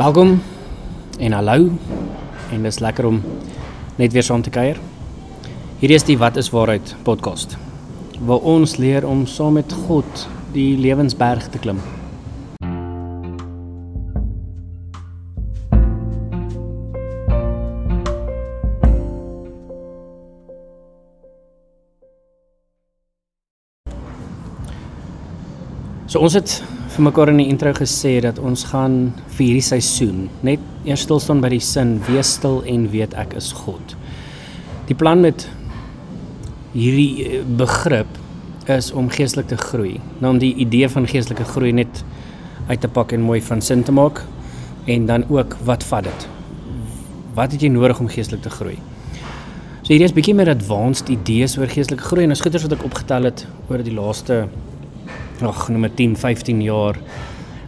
Welkom en hallo. En dis lekker om net weer saam te kuier. Hierdie is die Wat is waarheid podcast. Waar ons leer om saam met God die lewensberg te klim. So ons het vir mekaar in die intro gesê dat ons gaan vir hierdie seisoen net eers stil staan by die sin wees stil en weet ek is God. Die plan met hierdie eh, begrip is om geestelik te groei. Nou om die idee van geestelike groei net uit te pak en mooi van sin te maak en dan ook wat vat dit? Wat het jy nodig om geestelik te groei? So hierdie is bietjie meer advanced idees oor geestelike groei en as goeders wat ek opgetel het oor die laaste nog nommer 10, 15 jaar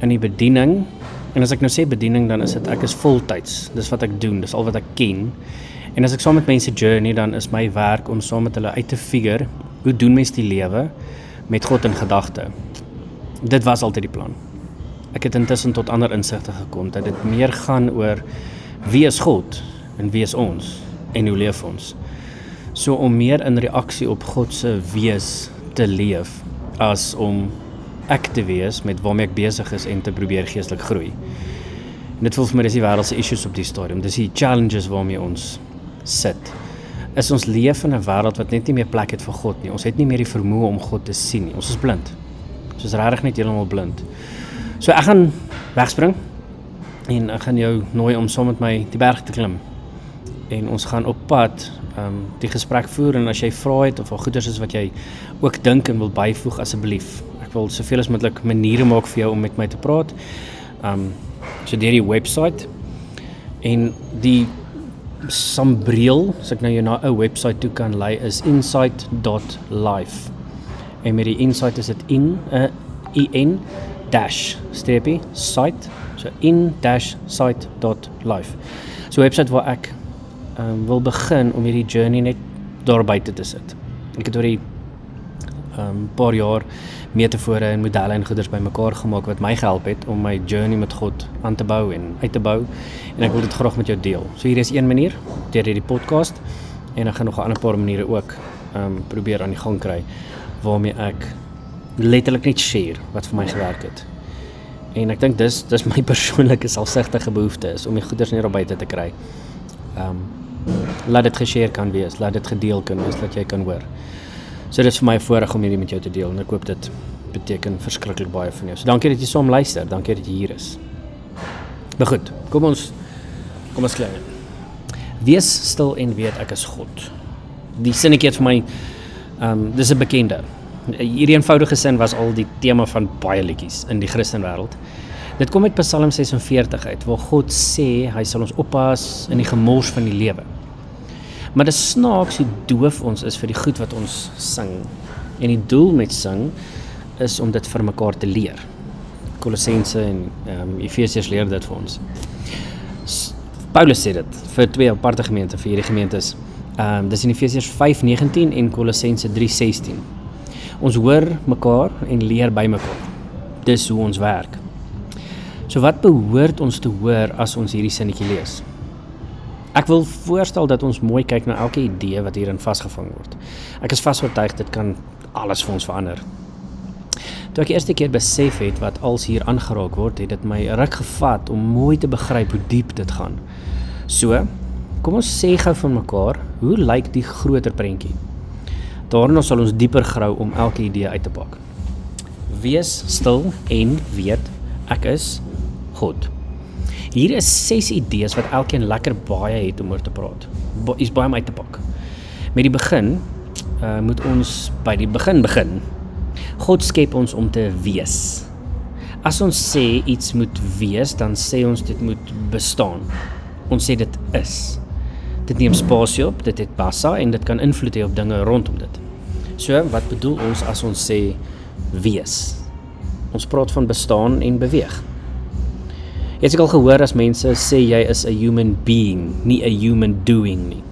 in die bediening. En as ek nou sê bediening dan is dit ek is voltyds. Dis wat ek doen, dis al wat ek ken. En as ek saam met mense journey dan is my werk om saam met hulle uit te figure hoe doen mens die lewe met God in gedagte. Dit was altyd die plan. Ek het intussen tot ander insigte gekom dat dit meer gaan oor wie is God en wie is ons en hoe leef ons. So om meer in reaksie op God se wees te leef as om ek te wees met waarmee ek besig is en te probeer geestelik groei. En dit voel vir my dis die wêreld se issues op die stadium. Dis die challenges waarmee ons sit. Is ons leef in 'n wêreld wat net nie meer plek het vir God nie. Ons het nie meer die vermoë om God te sien nie. Ons is blind. Ons is regtig net heeltemal blind. So ek gaan wegspring en ek gaan jou nooi om saam met my die berg te klim. En ons gaan op pad ehm um, die gesprek voer en as jy vra het of al goeders is wat jy ook dink en wil byvoeg asseblief. Ek wil soveel as moontlik maniere maak vir jou om met my te praat. Ehm um, so deur die webwerf en die sambreel, as ek nou jou na 'n webwerf toe kan lei is insight.life. En met die insight is dit in 'n uh, in dash steepie site so in dash site.life. So 'n webwerf waar ek um, wil begin om hierdie journey net daar buite te sit. Ek het oor die um paar jaar metafore en modelle en goeders bymekaar gemaak wat my gehelp het om my journey met God aan te bou en uit te bou en ek wil dit graag met jou deel. So hier is een manier deur hierdie podcast en ek gaan nog 'n ander paar maniere ook um probeer aan die gang kry waarmee ek letterlik net share wat vir my gewerk het. En ek dink dis dis my persoonlike selfsugtige behoefte is om die goeders net op buite te kry. Um laat dit geshare kan wees, laat dit gedeel kan wees, dat jy kan hoor. So dit is vir my 'n voorreg om hierdie met jou te deel en ek hoop dit beteken verskriklik baie vir jou. So dankie dat jy saam luister, dankie dat jy hier is. Maar goed, kom ons kom ons klim. Wees stil en weet ek is God. Die sinnetjie vir my ehm um, dis 'n bekende. Hierdie eenvoudige sin was al die tema van baie liedjies in die Christen wêreld. Dit kom uit Psalm 46 uit waar God sê hy sal ons oppas in die gemors van die lewe. Maar dit snaaks hoe doof ons is vir die goed wat ons sing. En die doel met sing is om dit vir mekaar te leer. Kolossense en ehm um, Efesiërs leer dit vir ons. Paulus sê dit vir twee aparte gemeente vir hierdie gemeentes. Ehm um, dis in Efesiërs 5:19 en Kolossense 3:16. Ons hoor mekaar en leer by mekaar. Dis hoe ons werk. So wat behoort ons te hoor as ons hierdie sinnetjie lees? Ek wil voorstel dat ons mooi kyk na elke idee wat hierin vasgevang word. Ek is vasoortuig dit kan alles vir ons verander. Toe ek eerste keer besef het wat als hier aangeraak word, het dit my ruk gevat om mooi te begryp hoe diep dit gaan. So, kom ons sê gou van mekaar, hoe lyk die groter prentjie? Daarna sal ons dieper grou om elke idee uit te pak. Wees stil en weet ek is God. Hier is ses idees wat elkeen lekker baie het om oor te praat. Is baie om uit te pak. Met die begin uh moet ons by die begin begin. God skep ons om te wees. As ons sê iets moet wees, dan sê ons dit moet bestaan. Ons sê dit is. Dit neem spasie op, dit het bassa en dit kan invloed hê op dinge rondom dit. So, wat bedoel ons as ons sê wees? Ons praat van bestaan en beweeg. Jy het al gehoor as mense sê jy is 'n human being, nie 'n human doing nie.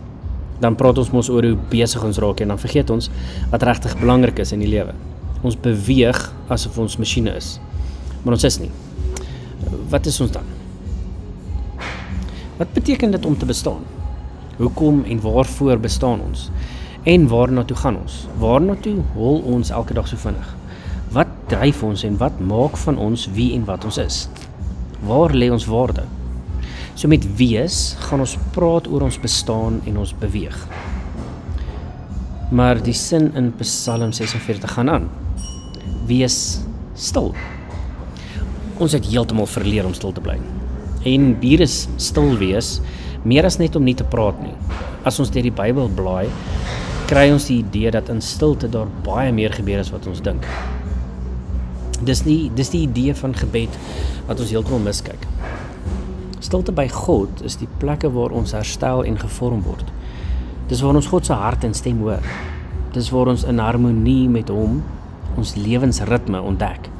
Dan praat ons mos oor hoe besig ons raak en dan vergeet ons wat regtig belangrik is in die lewe. Ons beweeg asof ons masjiene is. Maar ons is nie. Wat is ons dan? Wat beteken dit om te bestaan? Hoekom en waarvoor bestaan ons? En waarna toe gaan ons? Waarna toe hol ons elke dag so vinnig? Wat dryf ons en wat maak van ons wie en wat ons is? Waar lê ons waarde? So met wees gaan ons praat oor ons bestaan en ons beweeg. Maar die sin in Psalm 46 gaan aan. Wees stil. Ons het heeltemal verleer om stil te bly. En hier is stil wees meer as net om nie te praat nie. As ons deur die Bybel blaai, kry ons die idee dat in stilte daar baie meer gebeur as wat ons dink. Dis nie dis die idee van gebed wat ons heeltemal miskyk. Stilte by God is die plekke waar ons herstel en gevorm word. Dis waar ons God se hart en stem hoor. Dis waar ons in harmonie met hom ons lewensritme ontdek.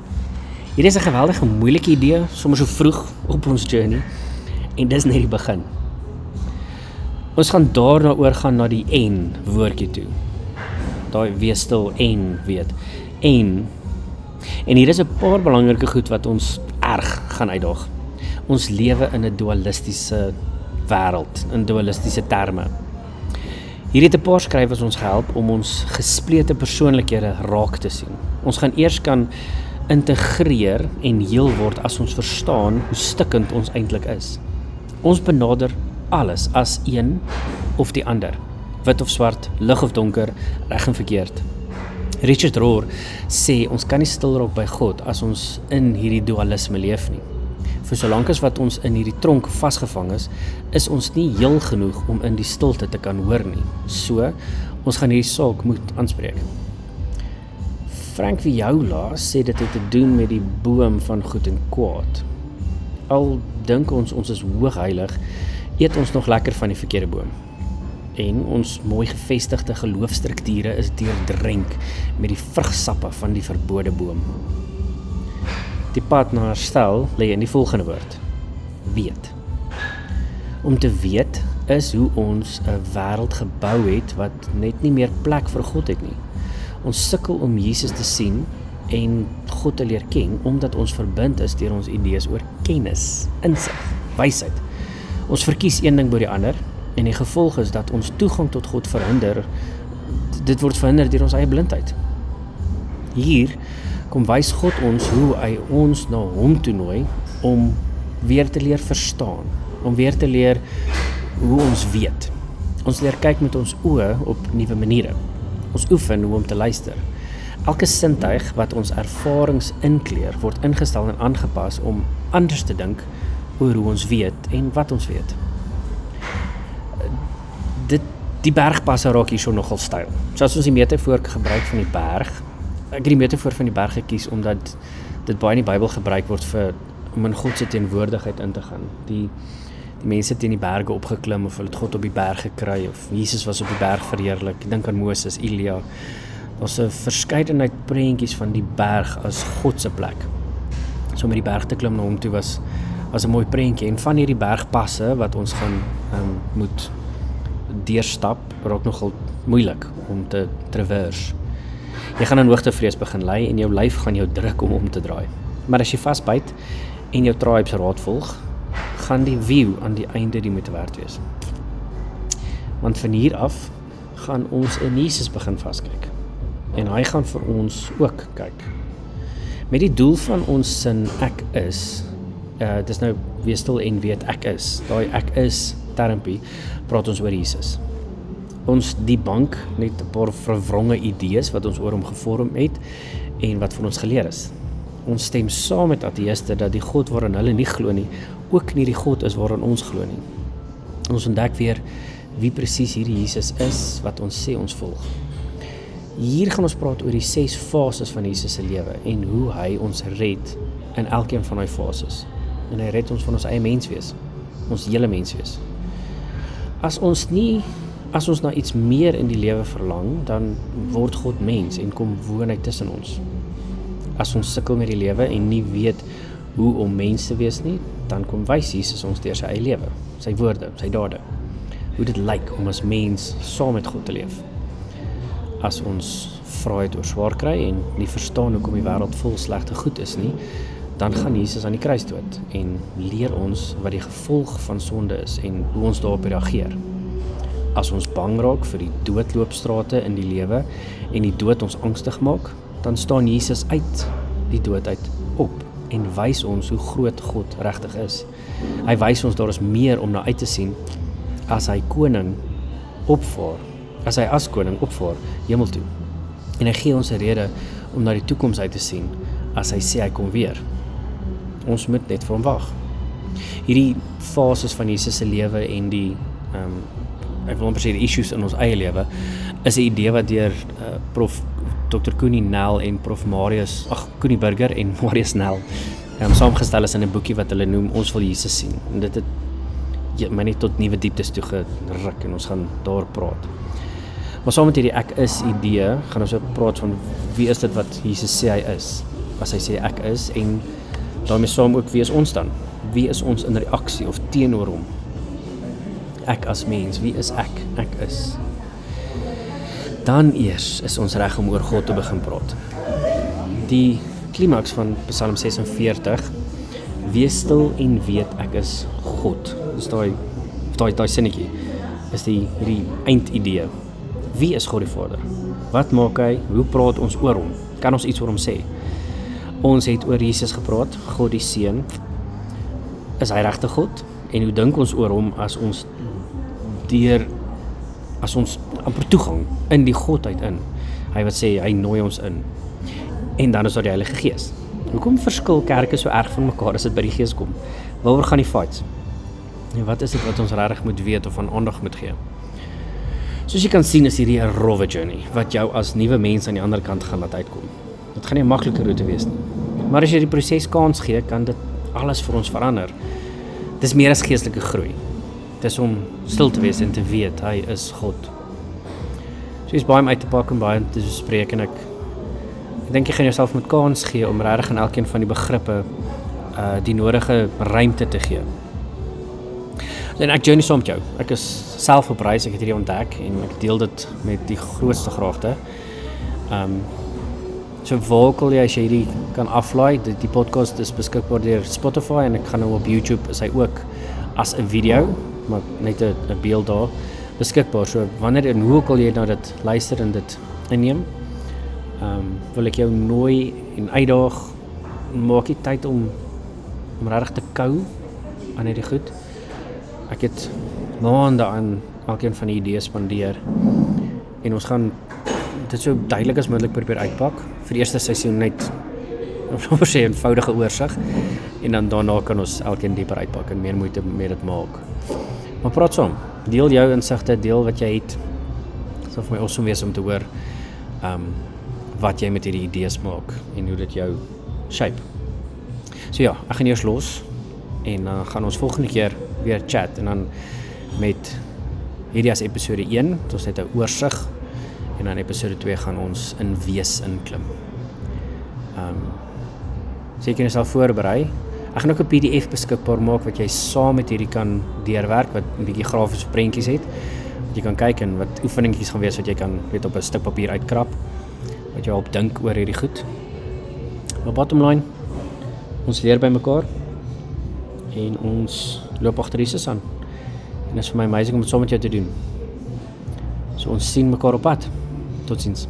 Hier is 'n geweldige moeilike idee sommer so vroeg op ons journey en dis net die begin. Ons gaan daarna oor gaan na die en woordjie toe. Daai wees stil en weet. En en hier is 'n paar belangrike goed wat ons erg gaan uitdaag. Ons lewe in 'n dualistiese wêreld, in dualistiese terme. Hier het 'n paar skrywers ons gehelp om ons gesplete persoonlikhede raak te sien. Ons gaan eers kan integreer en heel word as ons verstaan hoe stikkend ons eintlik is. Ons benader alles as een of die ander, wit of swart, lig of donker, reg en verkeerd. Richard Rohr sê ons kan nie stil raak by God as ons in hierdie dualisme leef nie. Vir solank as wat ons in hierdie tronk vasgevang is, is ons nie heel genoeg om in die stilte te kan hoor nie. So, ons gaan hierdie saak moet aanspreek. Frank Viola sê dit het te doen met die boom van goed en kwaad. Al dink ons ons is hoog heilig, eet ons nog lekker van die verkeerde boom. En ons mooi gevestigde geloofstrukture is deurdrenk met die vrugsappe van die verbode boom. Die pad na herstel lê in die volgende woord: weet. Om te weet is hoe ons 'n wêreld gebou het wat net nie meer plek vir God het nie. Ons sukkel om Jesus te sien en God te leer ken omdat ons verbind is deur ons idees oor kennis, insig, wysheid. Ons verkies een ding bo die ander en die gevolg is dat ons toegang tot God verhinder. Dit word verhinder deur ons eie blindheid. Hier kom wys God ons hoe hy ons na hom toe nooi om weer te leer verstaan, om weer te leer hoe ons weet. Ons leer kyk met ons oë op nuwe maniere. Ons oefen hoe om te luister. Elke sintuig wat ons ervarings inkleer, word ingestel en aangepas om anders te dink oor hoe ons weet en wat ons weet. Die bergpasse raak hierso nogal styl. So as ons die metafoor gebruik van die berg, ek het die metafoor van die berg gekies omdat dit baie in die Bybel gebruik word vir om in God se teenwoordigheid in te gaan. Die die mense teen die berge opgeklim of hulle het God op die berg gekry of Jesus was op die berg verheerlik. Dink aan Moses, Elia. Daar's 'n verskeidenheid prentjies van die berg as God se plek. So met die berg te klim na hom toe was was 'n mooi prentjie en van hierdie bergpasse wat ons gaan um, moet deurstap, raak nogal moeilik om te traverse. Jy gaan in hoogtevrees begin lê en jou lyf gaan jou druk om om te draai. Maar as jy vasbyt en jou tribes raad volg, gaan die view aan die einde die moeite werd wees. Want van hier af gaan ons in Jesus begin vaskyk. En hy gaan vir ons ook kyk. Met die doel van ons sin ek is, uh dis nou wees stil en weet ek is. Daai ek is termpie praat ons oor Jesus. Ons die bank net 'n paar verwronge idees wat ons oor hom gevorm het en wat vir ons geleer is. Ons stem saam met ateëste dat die God waarin hulle nie glo nie, ook nie die God is waarin ons glo nie. Ons ontdek weer wie presies hierdie Jesus is wat ons sê ons volg. Hier gaan ons praat oor die ses fases van Jesus se lewe en hoe hy ons red in elkeen van daai fases. En hy red ons van ons eie menswees, ons hele menswees. As ons nie as ons na iets meer in die lewe verlang, dan word God mens en kom woon hy tussen ons. As ons sukkel met die lewe en nie weet hoe om mens te wees nie, dan kom wys Jesus ons deur sy eie lewe, sy woorde, sy dade. Hoe dit lyk om as mens saam met God te leef. As ons vra het oor swaar kry en nie verstaan hoekom die wêreld vol slegte goed is nie, dan gaan Jesus aan die kruis dood en leer ons wat die gevolg van sonde is en hoe ons daarop reageer. As ons bang raak vir die doodloopstrate in die lewe en die dood ons angstig maak, dan staan Jesus uit die dood uit op en wys ons hoe groot God regtig is. Hy wys ons daar is meer om na uit te sien as hy koning opvaar, as hy as koning opvaar hemel toe. En hy gee ons 'n rede om na die toekoms uit te sien as hy sê hy kom weer. Ons moet net vir hom wag. Hierdie fases van Jesus se lewe en die ehm um, ek wil amper sê die issues in ons eie lewe is 'n idee wat deur uh, prof Dr. Koenie Nel en prof Marius, ag Koenie Burger en Marius Nel ehm um, saamgestel is in 'n boekie wat hulle noem Ons wil Jesus sien. En dit het ja, my net tot nuwe dieptes toe geruk en ons gaan daar praat. Maar saam met hierdie ek is idee, gaan ons ook praat van wie is dit wat Jesus sê hy is? As hy sê ek is en daarmee saam ook wie is ons dan? Wie is ons in reaksie of teenoor hom? Ek as mens, wie is ek? Ek is. Dan eers is ons reg om oor God te begin praat. Die klimaks van Psalm 46 Wees stil en weet ek is God. Dis daai daai daai sinnetjie is die hierdie eindidee. Wie is God die Vader? Wat maak hy? Hoe praat ons oor hom? Kan ons iets oor hom sê? Ons het oor Jesus gepraat, God die Seun. Is hy regte God? En hoe dink ons oor hom as ons deur as ons amper toegang in die godheid in. Hy wat sê hy nooi ons in. En dan is daar die Heilige Gees. Hoekom verskil kerke so erg van mekaar as dit by die Gees kom? Waaroor gaan die fights? En wat is dit wat ons regtig moet weet of aan aandag moet gee? Soos jy kan sien is hierdie 'n rowwe journey wat jou as nuwe mens aan die ander kant gaan laat uitkom. Dit gaan nie 'n maklike roete wees nie. Maar as jy die proses kans gee, kan dit alles vir ons verander. Dis meer as geestelike groei. Dis om stil te wees en te weet hy is God. So is baie om uit te pak en baie te bespreek en ek ek dink jy gaan jouself met kans gee om regtig in elkeen van die begrippe uh die nodige ruimte te gee. En ek journey saam met jou. Ek is self op reis, ek het hierdie ontdek en ek deel dit met die grootste graagte. Ehm um, so vocal jy as jy hierdie kan aflaai, die, die podcast is beskikbaar deur Spotify en ek gaan nou op YouTube is hy ook as 'n video, maar net 'n beeld daar beskikbaar. So wanneer en hoe ook al jy na dit luister en dit inneem, ehm um, wil ek jou nooi en uitdaag maak jy tyd om om regtig te kou aan hierdie goed. Ek het maande aan elkeen van die idees spandeer en ons gaan dit so duidelik as moontlik probeer uitpak vir die eerste seisoen net om te sê 'n eenvoudige oorsig en dan daarna kan ons elkeen dieper uitpak en meer moeite met dit maak. Maar praat saam, deel jou insigte, deel wat jy het. Dit sal vir my awesome wees om te hoor ehm um, wat jy met hierdie idees maak en hoe dit jou shape. So ja, ek gaan eers los en dan uh, gaan ons volgende keer weer chat en dan met hierdie as episode 1, dit is net 'n oorsig en dan episode 2 gaan ons in wees inklim. Ehm um, seker is al voorberei. Ek gaan ook 'n PDF beskikbaar maak wat jy saam met hierdie kan deurwerk wat 'n bietjie grafiese prentjies het. Wat jy kan kyk en wat oefeningetjies gaan wees wat jy kan weet op 'n stuk papier uitkrap wat jou help dink oor hierdie goed. Maar bottom line, ons leer by mekaar en ons loop agter Jesus aan. En dit is vir my amazing om dit saam met jou te doen. So ons sien mekaar op pad. Tot ziens.